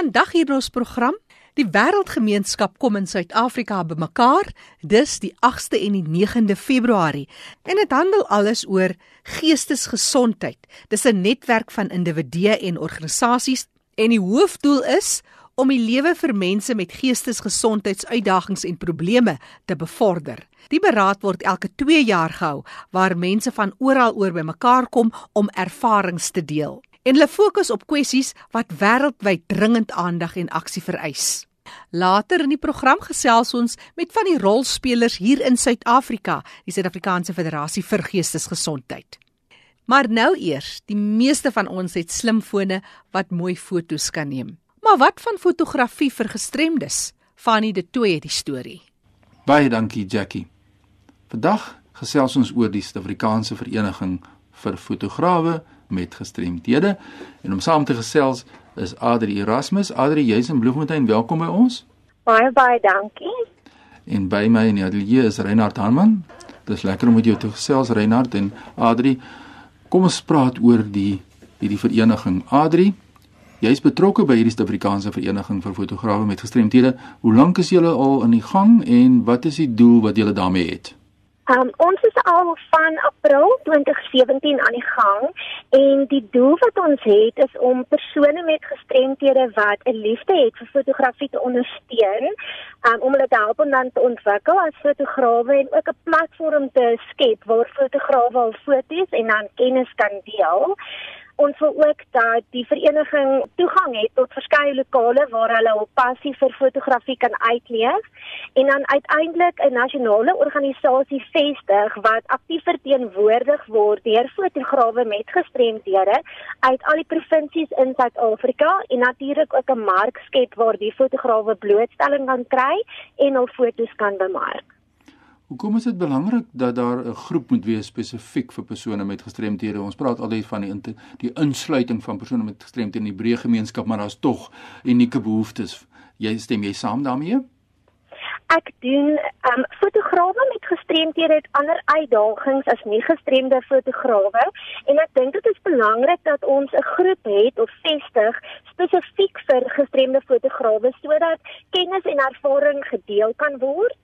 Vandag hier in ons program, die wêreldgemeenskap kom in Suid-Afrika bymekaar, dis die 8ste en die 9de Februarie. En dit handel alles oor geestesgesondheid. Dis 'n netwerk van individue en organisasies en die hoofdoel is om die lewe vir mense met geestesgesondheidsuitdagings en probleme te bevorder. Die beraad word elke 2 jaar gehou waar mense van oral oor bymekaar kom om ervarings te deel en hulle fokus op kwessies wat wêreldwyd dringend aandag en aksie vereis. Later in die program gesels ons met van die rolspelers hier in Suid-Afrika, die Suid-Afrikaanse Federasie vir Geestesgesondheid. Maar nou eers, die meeste van ons het slimfone wat mooi foto's kan neem. Maar wat van fotografie vir gestremdes? Fanny de Tooy het die storie. Baie dankie Jackie. Vandag gesels ons oor die Suid-Afrikaanse Vereniging vir Fotograwe met gestremdhede en om saam te gesels is Adri Erasmus. Adri, jy's in Bloemfontein, welkom by ons. Baie baie dankie. En by my in die ateljee is Reinhard Hanman. Dis lekker om met jou te gesels Reinhard en Adri. Kom ons praat oor die hierdie vereniging. Adri, jy's betrokke by hierdie Suid-Afrikaanse Vereniging vir Fotograwe met gestremdhede. Hoe lank is julle al in die gang en wat is die doel wat julle daarmee het? Um, ons is al van April 2017 aan die gang en die doel wat ons het is om persone met gestremthede wat 'n liefde het vir fotografie te ondersteun, um, om hulle te help om dan te ontwikkel as fotograwe en ook 'n platform te skep waar fotograwe al foto's en dan kennis kan deel ons wil ook dat die vereniging toegang het tot verskeie lokale waar hulle hul passie vir fotografie kan uitleef en dan uiteindelik 'n nasionale organisasie vestig wat aktief verteenwoordig word deur fotograwe met gestremdhede uit al die provinsies in Suid-Afrika en natuurlik ook 'n mark skep waar die fotograwe blootstelling kan kry en hul fotos kan bemark. Hoekom is dit belangrik dat daar 'n groep moet wees spesifiek vir persone met gestremthede? Ons praat altyd van die die insluiting van persone met gestremthede in die breë gemeenskap, maar daar's tog unieke behoeftes. Jy stem jy saam daarmee? Ek doen um, fotograwe met gestremthede het ander uitdagings as nie gestremde fotograwe en ek dink dit is belangrik dat ons 'n groep het of vestig spesifiek vir gestremde fotograwe sodat kennis en ervaring gedeel kan word.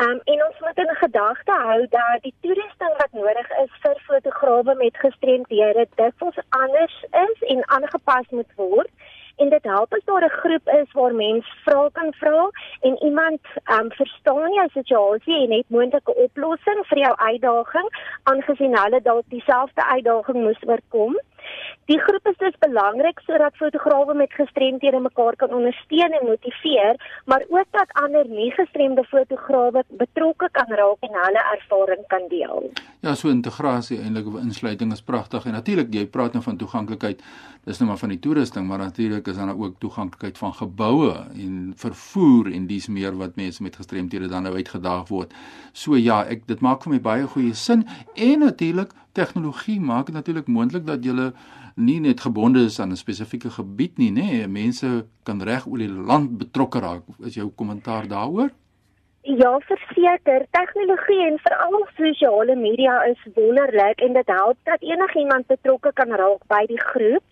Um, en ons moet in gedagte hou dat die toerusting wat nodig is vir fotograwe met gestremdhede dikwels anders is en aangepas moet word en dit help as daar 'n groep is waar mens vra kan vra en iemand um, verstaan jou situasie en het moontlike oplossing vir jou uitdaging aangesien hulle dalk dieselfde uitdaging moes oorkom. Die groep is dus belangrik sodat fotograwe met gestremthede mekaar kan ondersteun en motiveer, maar ook dat ander nie gestremde fotograwe betrokke kan raak en hulle ervaring kan deel. Ja, so integrasie eintlik of insluiting is pragtig en natuurlik jy praat nou van toeganklikheid. Dis nou maar van die toerusting, maar natuurlik is daar ook toeganklikheid van geboue en vervoer en dis meer wat mense met gestremthede dan nou uitgedaag word. So ja, ek dit maak vir my baie goeie sin en natuurlik tegnologie maak dit natuurlik moontlik dat jy nie net gebonde is aan 'n spesifieke gebied nie, nê. Nee. Mense kan reg oor die land betrokke raak. Is jou kommentaar daaroor? Ja, verseker, tegnologie en veral sosiale media is wonderlik en dit help dat enigiemand betrokke kan raak by die groep.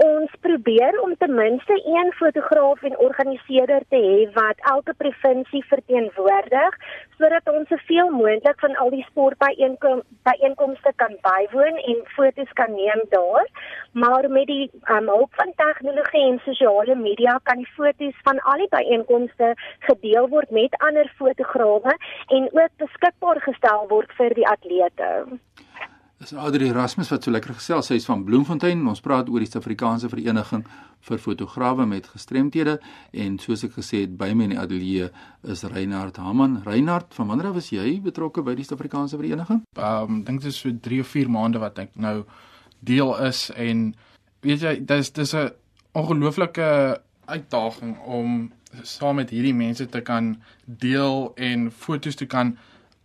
Ons probeer om ten minste een fotograaf en organiseerder te hê wat elke provinsie verteenwoordig sodat ons soveel moontlik van al die sportbyeenkomste kan bywoon en fotos kan neem daar. Maar met die um, hulp van tegnologie en sosiale media kan die fotos van al die byeenkomste gedeel word met ander fotograwe en ook beskikbaar gestel word vir die atlete. Dis Adri Erasmus wat so lekker gesels. Sy is van Bloemfontein. Ons praat oor die Suid-Afrikaanse Vereniging vir Fotograwe met Gestremthede en soos ek gesê het by my in die ateljee is Reinhard Haman. Reinhard, van wanneer was jy betrokke by die Suid-Afrikaanse Vereniging? Ehm um, dink dit is so 3 of 4 maande wat ek nou deel is en weet jy, dis dis 'n ongelooflike uitdaging om saam met hierdie mense te kan deel en fotos te kan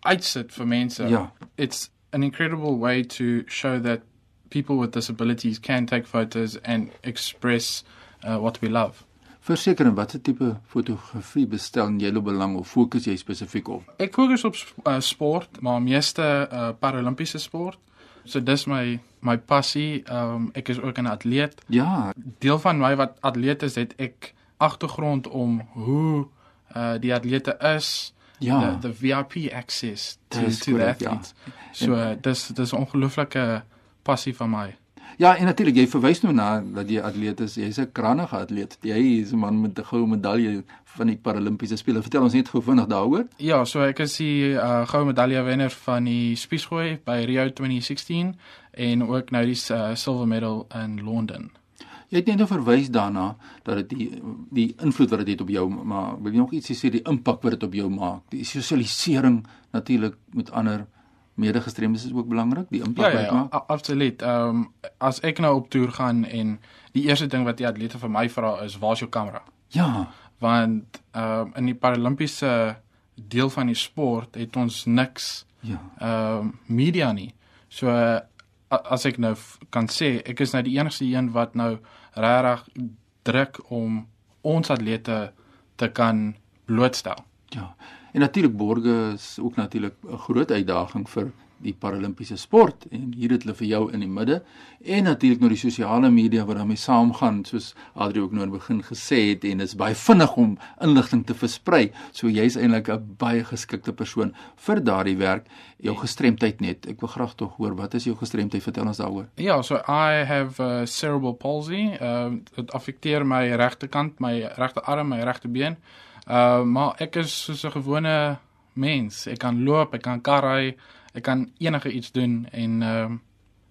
uitsit vir mense. Ja. It's an incredible way to show that people with disabilities can take photos and express uh, what we love. Verseker, watter tipe fotografie bestel jy lo belang of fokus jy spesifiek op? Ek fokus op uh, sport, maar meeste uh, paralimpiese sport. So dis my my passie. Ehm um, ek is ook 'n atleet. Ja, Deel van my wat atleet is, het ek agtergrond om hoe uh die atlete is, ja. the, the VIP access to to the korrek, ja. athletes. So uh, dis dis 'n ongelooflike passie van my. Ja, en natuurlik jy verwys nou na dat jy atleet is. Jy's 'n krangige atleet. Jy is 'n man met 'n goue medalje van die Paralimpiese spele. Vertel ons net gou vinnig daaroor. Ja, so ek is die uh, goue medalje wenner van die spiesgooi by Rio 2016 en ook nou die uh, silver medal in Londen. Jy het net nou verwys daarna dat dit die die invloed wat dit het op jou, maar wil jy nog ietsie sê die impak wat dit op jou maak? Die sosialisering natuurlik met ander medegestremdes is ook belangrik, die impak Ja, wat ja, dit ja maak. a- absoluut. Ehm um, as ek nou op toer gaan en die eerste ding wat die atlete vir my vra is, "Waar's jou kamera?" Ja, Want ehm um, in die paralimpiese deel van die sport het ons niks ja. ehm um, media nie. So uh, as ek nou kan sê, ek is nou die enigste een wat nou regtig druk om ons atlete te kan blootstel. Ja. En natuurlik borge is ook natuurlik 'n groot uitdaging vir die paralimpiese sport en hier het hulle vir jou in die midde en natuurlik nou die sosiale media wat daarmee saamgaan soos Adri ook nou in die begin gesê het en dit is baie vinnig om inligting te versprei. So jy's eintlik 'n baie geskikte persoon vir daardie werk. Jou gestremdheid net. Ek wil graag tog hoor wat is jou gestremdheid? Vertel ons daaroor. Ja, so I have cerebral palsy. Ehm uh, dit affekteer my regterkant, my regterarm, my regterbeen. Uh maar ek is soos 'n gewone mens. Ek kan loop, ek kan kar ry, ek kan enige iets doen en ehm um,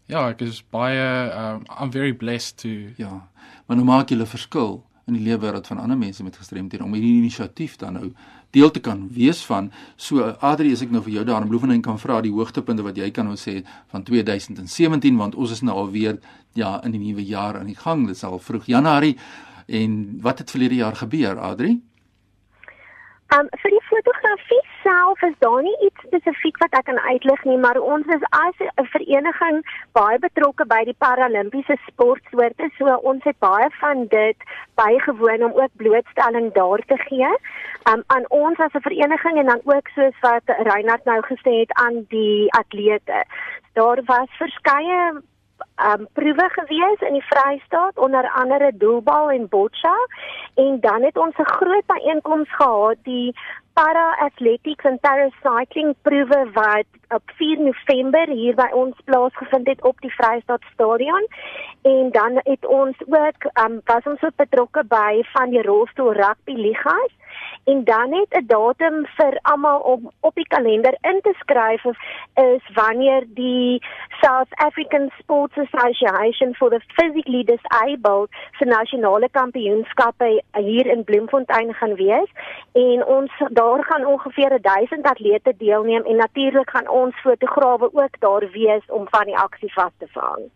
ja, ek is baie um, I'm very blessed to Ja. Maar nou maak jy 'n verskil in die lewenswêreld van ander mense met gestremthede om hierdie inisiatief dan nou deel te kan wees van. So Adri, as ek nou vir jou daar in Bloemfontein kan vra die hoogtepunte wat jy kan nou sê van 2017 want ons is nou alweer ja in die nuwe jaar aan die gang. Dit is al vroeg Januarie en wat het verlede jaar gebeur, Adri? Um vir die fotografie self is daar nie iets spesifiek wat ek kan uitlig nie, maar ons is as 'n vereniging baie betrokke by die paralimpiese sportsoorte, so ons het baie van dit bygewoon om ook blootstelling daar te gee. Um aan ons as 'n vereniging en dan ook soos wat Reinhard nou gesê het aan die atlete. Daar was verskeie um proewe gewees in die Vrystaat onder andere doelbal en boccia en dan het ons 'n groot byeenkoms gehad die para athletics en paracycling proewe wat op 4 November hier by ons plaasgevind het op die Vrystaat stadion. En dan het ons ook um was ons ook betrokke by van die rolstoel rugby ligas en dan net 'n datum vir almal om op die kalender in te skryf is, wanneer die South African Sports Association for the Physically Disabled se nasionale kampioenskappe hier in Bloemfontein gaan wees en ons daar gaan ongeveer 1000 atlete deelneem en natuurlik gaan ons fotograwe ook daar wees om van die aksie vas te vang.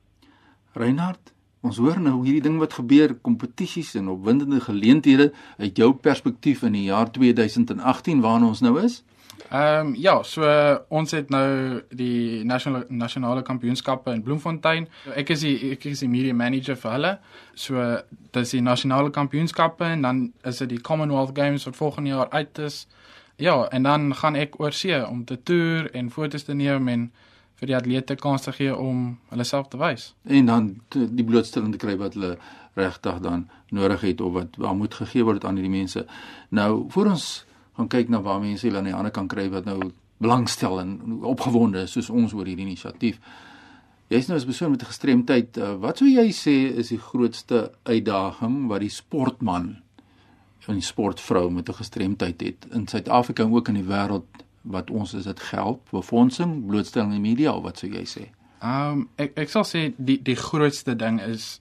Reinhard, ons hoor nou hierdie ding wat gebeur, kompetisies en opwindende geleenthede uit jou perspektief in die jaar 2018 waarna ons nou is. Ehm um, ja, so uh, ons het nou die nasionale nasionale kampioenskappe in Bloemfontein. Ek is die ek is die media manager vir hulle. So uh, dis die nasionale kampioenskappe en dan is dit die Commonwealth Games wat volgende jaar uit is. Ja, en dan gaan ek oor see om te toer en foto's te neem en vir die atlete kans te gee om hulle self te wys. en dan die blootstelling te kry wat hulle regtig dan nodig het of wat waar moet gegee word aan hierdie mense. Nou, voor ons gaan kyk na waar mense hulle aan die hande kan kry wat nou belangstel en opgewonde is soos ons oor hierdie inisiatief. Jy's nou as persoon met 'n gestremdheid, uh, wat sou jy sê is die grootste uitdaging wat die sportman en die sportvrou met 'n gestremdheid het in Suid-Afrika en ook in die wêreld wat ons is dit geld, befondsing, blootstelling in die media of wat sou jy sê? Ehm um, ek ek sal sê die die grootste ding is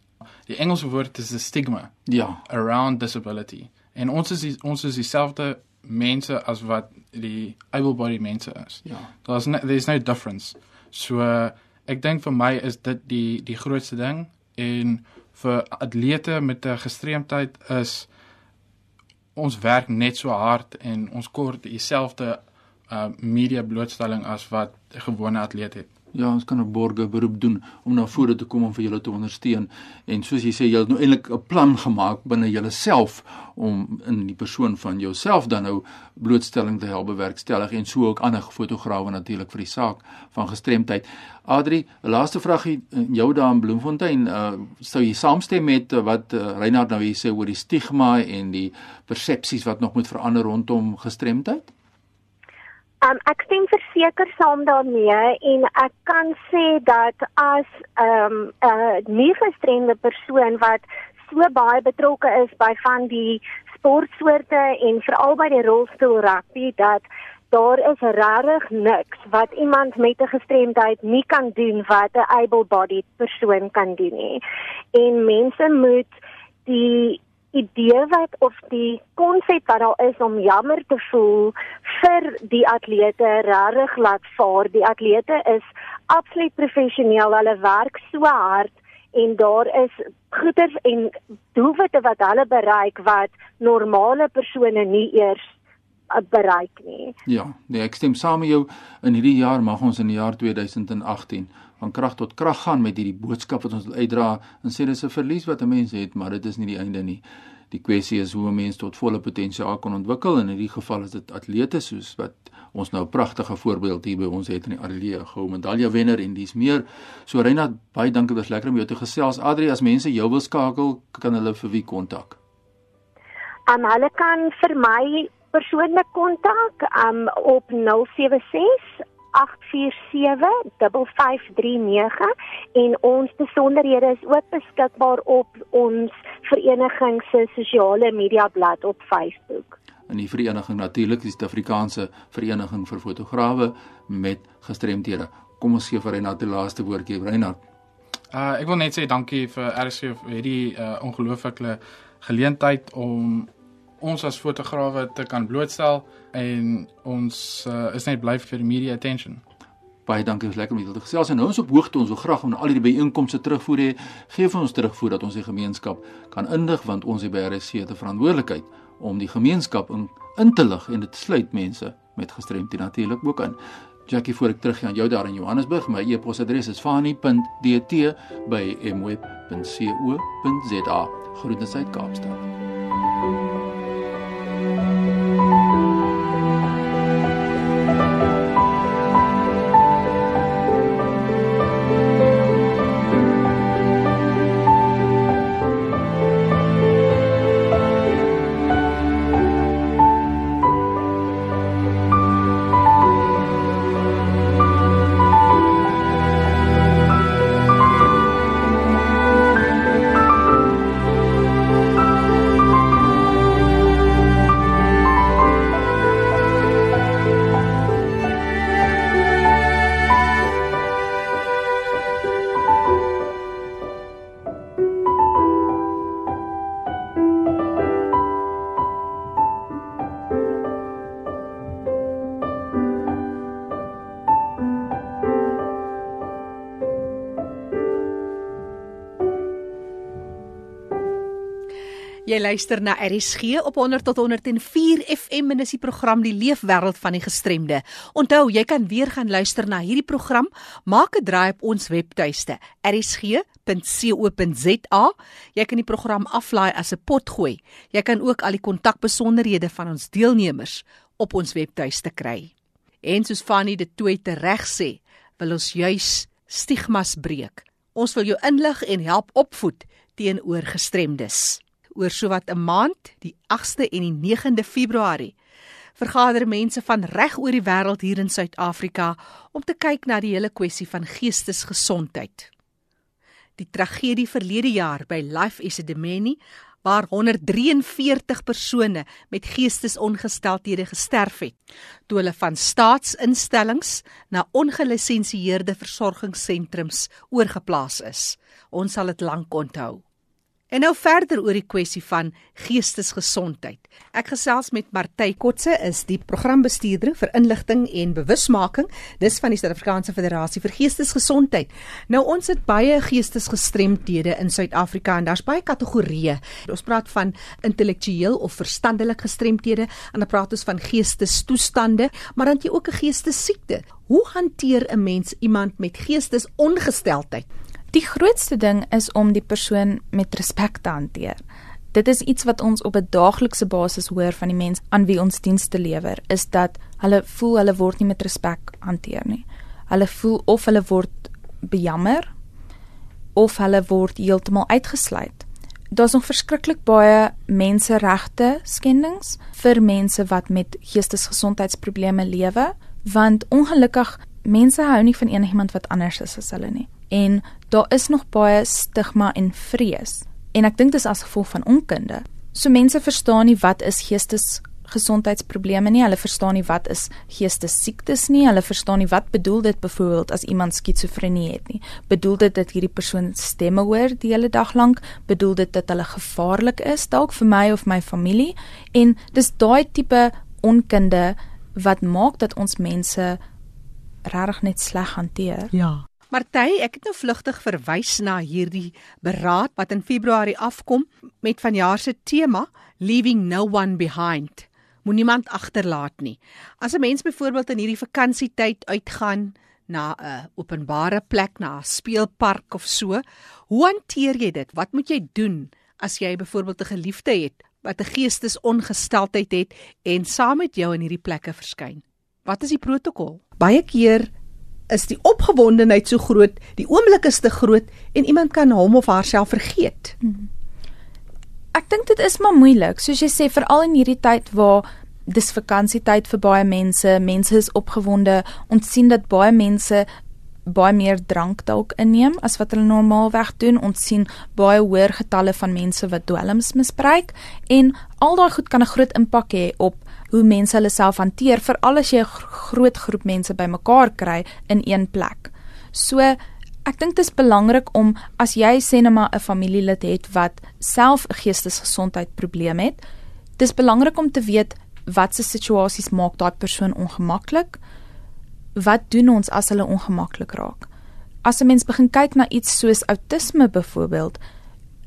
die Engelse woord is 'n stigma. Ja, around disability. En ons is die, ons is dieselfde mense as wat die able-bodied mense is. ja. Daar's no, there's no difference. So uh, ek dink vir my is dit die die grootste ding en vir atlete met 'n gestremdheid is ons werk net so hard en ons kort dieselfde uh media blootstelling as wat 'n gewone atleet het. Ja, ons kan 'n borge beroep doen om na vore te kom om vir julle te ondersteun. En soos jy sê, jy het nou eintlik 'n plan gemaak binne julleself om in die persoon van jouself dan nou blootstelling te help bewerkstellig en so ook ander fotograwe natuurlik vir die saak van gestremdheid. Adri, laaste vragie jou daar in Bloemfontein, uh, sou jy saamstem met uh, wat uh, Reinhard nou hier sê oor die stigma en die persepsies wat nog moet verander rondom gestremdheid? Um, ek stem verseker saam daarmee en ek kan sê dat as 'n um, 'n nie gestremde persoon wat so baie betrokke is by van die sportsoorte en veral by die rolstoel rugby dat daar is regtig niks wat iemand met 'n gestremdheid nie kan doen wat 'n able-bodied persoon kan doen nie. En mense moet die idee wat of die konsep wat daar is om jammer te voel vir die atlete regtig laat vaar. Die atlete is absoluut professioneel. Hulle werk so hard en daar is goeders en doelwitte wat hulle bereik wat normale persone nie eers uh, bereik nie. Ja, nee, ek stem saam met jou. In hierdie jaar mag ons in die jaar 2018 van krag tot krag gaan met hierdie boodskap wat ons wil uitdra en sê dis 'n verlies wat 'n mens het, maar dit is nie die einde nie. Die kwessie is hoe 'n mens tot volle potensiaal kan ontwikkel en in hierdie geval is dit atlete soos wat ons nou 'n pragtige voorbeeld hier by ons het in die ateljee goue medalje wenner en dis meer. So Reinhard, baie dankie, dit was lekker om jou te gesels. Adri, as mense jou wil skakel, kan hulle vir wie kontak? Um, hulle kan vir my persoonlik kontak um, op 076 08475539 en ons besonderhede is ook beskikbaar op ons vereniging se sosiale media blad op Facebook. In die vereniging natuurlik die Suid-Afrikaanse Vereniging vir Fotograwe met gestremdhede. Kom ons gee vir Renat die laaste woordjie, Renat. Uh ek wil net sê dankie vir RC vir hierdie uh ongelooflike geleentheid om ons as fotograwe te kan blootstel en ons uh, is net bly vir die media attention. Baie dankie, is lekker om julle te gesels nou ons op hoogte ons wil graag om al hierdie byeenkomste terugvoer hê. Gee vir ons terugvoer dat ons die gemeenskap kan indig want ons het by RC te verantwoordelikheid om die gemeenskap in, in te lig en dit sluit mense met gestremdhede natuurlik ook in. Jackie voor ek terug gaan jou daar in Johannesburg. My e-posadres is fani.dt@mweb.co.za. Groete uit Kaapstad. Jy luister na RSG op 100 tot 104 FM en dis die program Die Leefwêreld van die Gestremde. Onthou, jy kan weer gaan luister na hierdie program. Maak 'n draai op ons webtuiste rsg.co.za. Jy kan die program aflaai as 'n potgooi. Jy kan ook al die kontakbesonderhede van ons deelnemers op ons webtuiste kry. En soos Fanny dit toe te reg sê, wil ons juis stigmas breek. Ons wil jou inlig en help opvoed teenoor gestremdes oor sowat 'n maand, die 8ste en die 9de Februarie, vergader mense van reg oor die wêreld hier in Suid-Afrika om te kyk na die hele kwessie van geestesgesondheid. Die tragedie verlede jaar by Life is a Demeni waar 143 persone met geestesongesteldhede gesterf het toe hulle van staatsinstellings na ongelisensieerde versorgingssentrums oorgeplaas is. Ons sal dit lank onthou. En nou verder oor die kwessie van geestesgesondheid. Ek gesels met Martey Kotse, is die programbestuurder vir inligting en bewusmaking, dis van die Suid-Afrikaanse Federasie vir Geestesgesondheid. Nou ons het baie geestesgestremdhede in Suid-Afrika en daar's baie kategorieë. Ons praat van intellektueel of verstandelike gestremdhede, en dan praat ons van geestestoestande, maar dan jy ook 'n geestesiekte. Hoe hanteer 'n mens iemand met geestesongesteldheid? Die grootste ding is om die persoon met respek te hanteer. Dit is iets wat ons op 'n daaglikse basis hoor van die mense aan wie ons dienste lewer, is dat hulle voel hulle word nie met respek hanteer nie. Hulle voel of hulle word bejammer of hulle word heeltemal uitgesluit. Daar's nog verskriklik baie menseregte skendings vir mense wat met geestesgesondheidsprobleme lewe, want ongelukkig mense hou nie van enigiemand wat anders is as hulle nie en daar is nog baie stigma en vrees. En ek dink dis as gevolg van onkunde. So mense verstaan nie wat is geestes gesondheidsprobleme nie. Hulle verstaan nie wat is geestesiektes nie. Hulle verstaan nie wat bedoel dit byvoorbeeld as iemand skizofrenie het nie. Bedoel dit dat hierdie persoon stemme hoor die hele dag lank? Bedoel dit dat hulle gevaarlik is dalk vir my of my familie? En dis daai tipe onkunde wat maak dat ons mense regtig net sleg hanteer. Ja. Martey, ek het nou vlugtig verwys na hierdie beraad wat in Februarie afkom met vanjaar se tema Leaving No One Behind. Moenie iemand agterlaat nie. As 'n mens byvoorbeeld in hierdie vakansietyd uitgaan na 'n openbare plek, na 'n speelpark of so, hoe hanteer jy dit? Wat moet jy doen as jy byvoorbeeld 'n geliefde het wat 'n geestesongesteldheid het en saam met jou in hierdie plekke verskyn? Wat is die protokol? Baie keer is die opgewondenheid so groot, die oomblik is te groot en iemand kan hom of haarself vergeet. Hmm. Ek dink dit is maar moeilik, soos jy sê veral in hierdie tyd waar dis vakansietyd vir baie mense, mense is opgewonde, ons sien dat baie mense baie meer drank dalk inneem as wat hulle normaalweg doen. Ons sien baie hoër getalle van mense wat dwelms misbruik en al daai goed kan 'n groot impak hê op hoe mense hulle self hanteer vir al as jy 'n groot groep mense bymekaar kry in een plek. So ek dink dit is belangrik om as jy sê net maar 'n familielid het wat self 'n geestesgesondheidprobleem het, dis belangrik om te weet watse situasies maak daai persoon ongemaklik. Wat doen ons as hulle ongemaklik raak? As 'n mens begin kyk na iets soos outisme byvoorbeeld,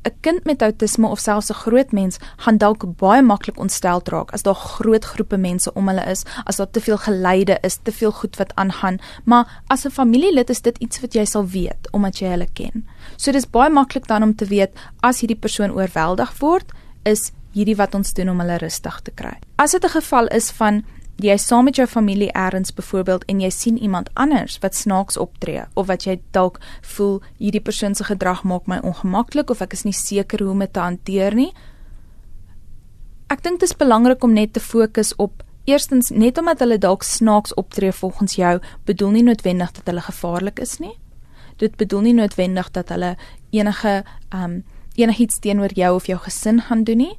'n kind met outisme of selfs 'n groot mens gaan dalk baie maklik ontstel raak as daar groot groepe mense om hulle is, as daar te veel geleide is, te veel goed wat aangaan, maar as 'n familielid is dit iets wat jy sal weet omdat jy hulle ken. So dis baie maklik dan om te weet as hierdie persoon oorweldig word, is hierdie wat ons doen om hulle rustig te kry. As dit 'n geval is van jy is saam met jou familie eers byvoorbeeld en jy sien iemand anders wat snaaks optree of wat jy dalk voel hierdie persoon se gedrag maak my ongemaklik of ek is nie seker hoe om dit te hanteer nie. Ek dink dit is belangrik om net te fokus op eerstens net omdat hulle dalk snaaks optree volgens jou bedoel nie noodwendig dat hulle gevaarlik is nie. Dit bedoel nie noodwendig dat hulle enige um enigiets teenoor jou of jou gesin gaan doen nie.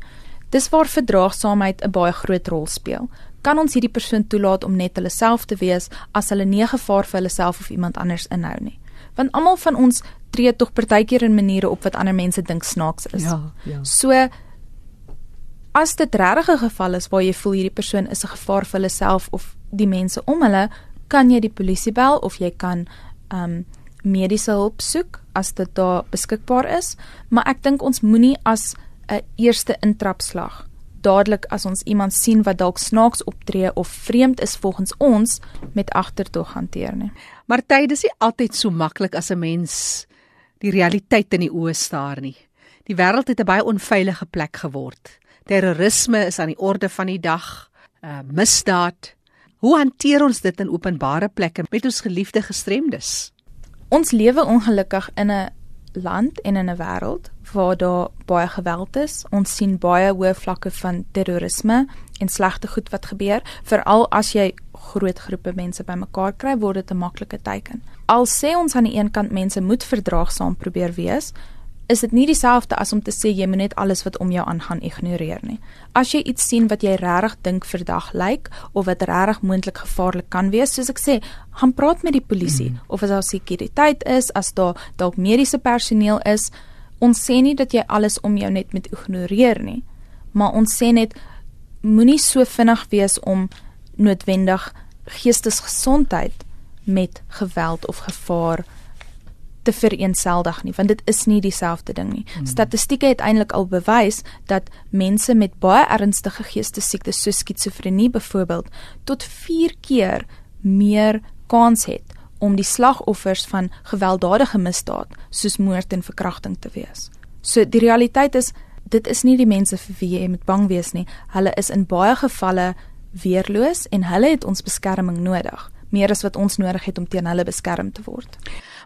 Dis waar verdraagsaamheid 'n baie groot rol speel kan ons hierdie persoon toelaat om net hulle self te wees as hulle nie gevaar vir hulle self of iemand anders inhou nie. Want almal van ons tree tog partykeer in maniere op wat ander mense dink snaaks is. Ja, ja. So as dit regtig 'n geval is waar jy voel hierdie persoon is 'n gevaar vir hulle self of die mense om hulle, kan jy die polisie bel of jy kan um mediese hulp soek as dit daar beskikbaar is, maar ek dink ons moenie as 'n eerste intrapslag dadelik as ons iemand sien wat dalk snaaks optree of vreemd is volgens ons met agterdog hanteer nie. Maar tyd is nie altyd so maklik as 'n mens die realiteit in die oë staar nie. Die wêreld het 'n baie onveilige plek geword. Terrorisme is aan die orde van die dag, uh, misdaad. Hoe hanteer ons dit in openbare plekke met ons geliefde gestremdes? Ons lewe ongelukkig in 'n land en in 'n wêreld waar daar baie geweld is. Ons sien baie hoë vlakke van terrorisme en slegte goed wat gebeur, veral as jy groot groepe mense bymekaar kry, word dit 'n maklike teiken. Al sê ons aan die een kant mense moet verdraagsaam probeer wees, is dit nie dieselfde as om te sê jy moet net alles wat om jou aangaan ignoreer nie. As jy iets sien wat jy regtig dink verdag lyk of wat regtig moontlik gevaarlik kan wees, soos ek sê, gaan praat met die polisie mm. of as daar sekuriteit is, as daar dalk mediese personeel is Ons sê nie dat jy alles om jou net met ignoreer nie, maar ons sê net moenie so vinnig wees om noodwendig geestesgesondheid met geweld of gevaar te vereenseldig nie want dit is nie dieselfde ding nie. Hmm. Statistieke het eintlik al bewys dat mense met baie ernstige geestesiektes soos skizofrenie byvoorbeeld tot 4 keer meer kans het om die slagoffers van gewelddadige misdaad soos moord en verkrachting te wees. So die realiteit is dit is nie die mense vir wie jy moet bang wees nie. Hulle is in baie gevalle weerloos en hulle het ons beskerming nodig meer as wat ons nodig het om teen hulle beskerm te word.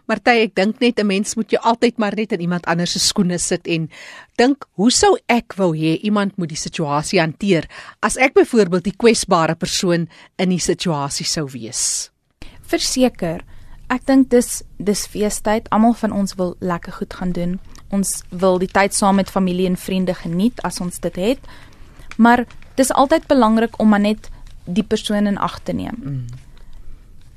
Martie, ek dink net 'n mens moet jou altyd maar net in iemand anders se skoene sit en dink, hoe sou ek wou hê iemand moet die situasie hanteer as ek byvoorbeeld die kwesbare persoon in die situasie sou wees? Verseker, ek dink dis dis feestyd. Almal van ons wil lekker goed gaan doen. Ons wil die tyd saam met familie en vriende geniet as ons dit het. Maar dis altyd belangrik om maar net die persoon in ag te neem. Mm.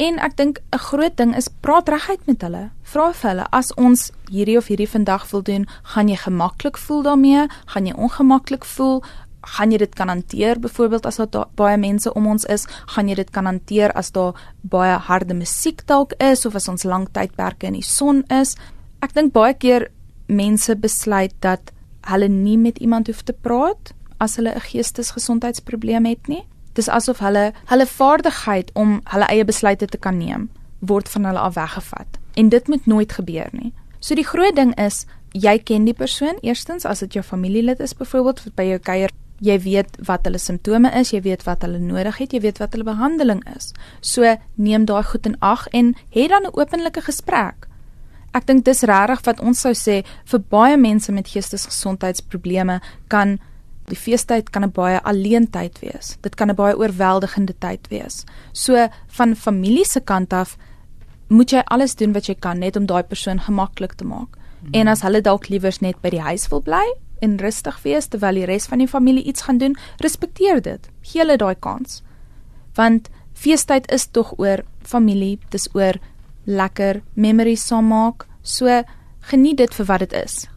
En ek dink 'n groot ding is praat reguit met hulle. Vra vir hulle as ons hierdie of hierdie vandag wil doen, gaan jy gemaklik voel daarmee? Gaan jy ongemaklik voel? Gaan jy dit kan hanteer byvoorbeeld as daar baie mense om ons is? Gaan jy dit kan hanteer as daar baie harde musiek dalk is of as ons lang tydperke in die son is? Ek dink baie keer mense besluit dat hulle nie met iemand hoef te praat as hulle 'n geestesgesondheidsprobleem het nie. Dis asof hulle hulle vaardigheid om hulle eie besluite te kan neem word van hulle af weggevat. En dit moet nooit gebeur nie. So die groot ding is jy ken die persoon eerstens as dit jou familielid is byvoorbeeld by jou kuier jy weet wat hulle simptome is, jy weet wat hulle nodig het, jy weet wat hulle behandeling is. So neem daai goed in ag en hê dan 'n openlike gesprek. Ek dink dis regtig wat ons sou sê vir baie mense met geestesgesondheidsprobleme kan Die feestyd kan 'n baie alleen tyd wees. Dit kan 'n baie oorweldigende tyd wees. So van familie se kant af moet jy alles doen wat jy kan net om daai persoon gemaklik te maak. Mm. En as hulle dalk liewers net by die huis wil bly en rustig wees terwyl die res van die familie iets gaan doen, respekteer dit. Gee hulle daai kans. Want feestyd is tog oor familie, dis oor lekker memories saam maak. So geniet dit vir wat dit is.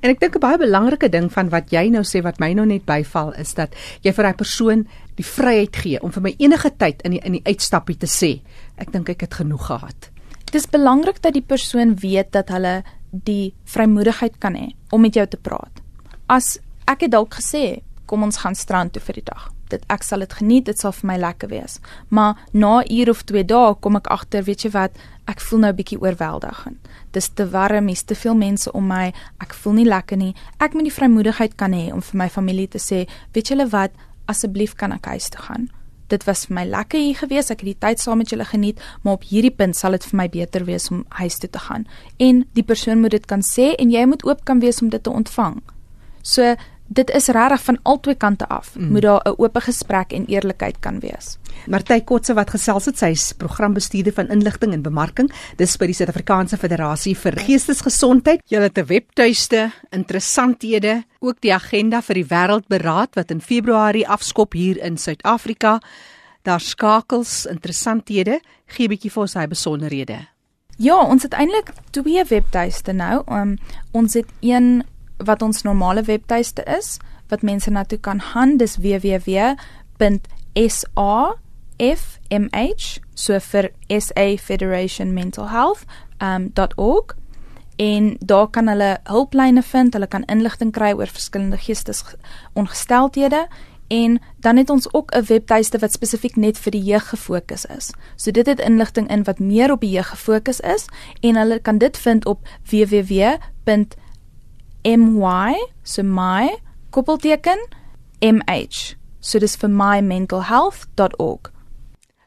En ek dink 'n baie belangrike ding van wat jy nou sê wat my nou net byval is dat jy vir daai persoon die vryheid gee om vir my enige tyd in die in die uitstappie te sê ek dink ek het genoeg gehad. Dit is belangrik dat die persoon weet dat hulle die vrymoedigheid kan hê om met jou te praat. As ek het dalk gesê kom ons gaan strand toe vir die dag. Dit ek sal dit geniet, dit sal vir my lekker wees. Maar na uur of 2 dae kom ek agter, weet jy wat, ek voel nou 'n bietjie oorweldigend. Dis te warm, hier's te veel mense om my. Ek voel nie lekker nie. Ek moet die vrymoedigheid kan hê om vir my familie te sê, weet julle wat, asseblief kan ek huis toe gaan. Dit was vir my lekker hier gewees. Ek het die tyd saam met julle geniet, maar op hierdie punt sal dit vir my beter wees om huis toe te gaan. En die persoon moet dit kan sê en jy moet oop kan wees om dit te ontvang. So dit is regtig van albei kante af. Mm. Moet daar 'n oop gesprek en eerlikheid kan wees. Martie Kotse wat gesels het, sy is programbestuurder van inligting en bemarking. Dis by die Suid-Afrikaanse Federasie vir Geestesgesondheid. Julle het 'n webtuiste, interessanthede, ook die agenda vir die Wêreldberaad wat in Februarie afskop hier in Suid-Afrika. Daar skakels interessanthede. Gee 'n bietjie vir ons hy besonderhede. Ja, ons het eintlik twee webtuiste nou. Um, ons het een wat ons normale webtuiste is wat mense na toe kan gaan. Dis www.safmh so vir SA Federation Mental Health um .org. En daar kan hulle hulplyne vind, hulle kan inligting kry oor verskillende geestesongesteldhede en dan het ons ook 'n webtuiste wat spesifiek net vir die jeug gefokus is. So dit het inligting in wat meer op die jeug gefokus is en hulle kan dit vind op www my so my koppelteken mh so dis vir mymentalhealth.org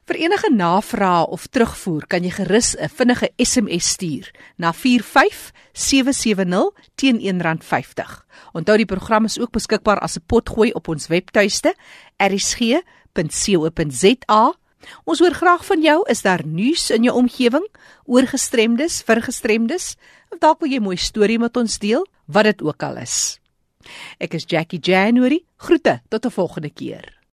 Vir enige navrae of terugvoer kan jy gerus 'n vinnige SMS stuur na 45770 teen R1.50. Onthou die program is ook beskikbaar as 'n potgooi op ons webtuiste erisg.co.za. Ons hoor graag van jou, is daar nuus in jou omgewing oor gestremdes, vir gestremdes? Of dalk wil jy 'n mooi storie met ons deel? wat dit ook al is. Ek is Jackie January. Groete tot 'n volgende keer.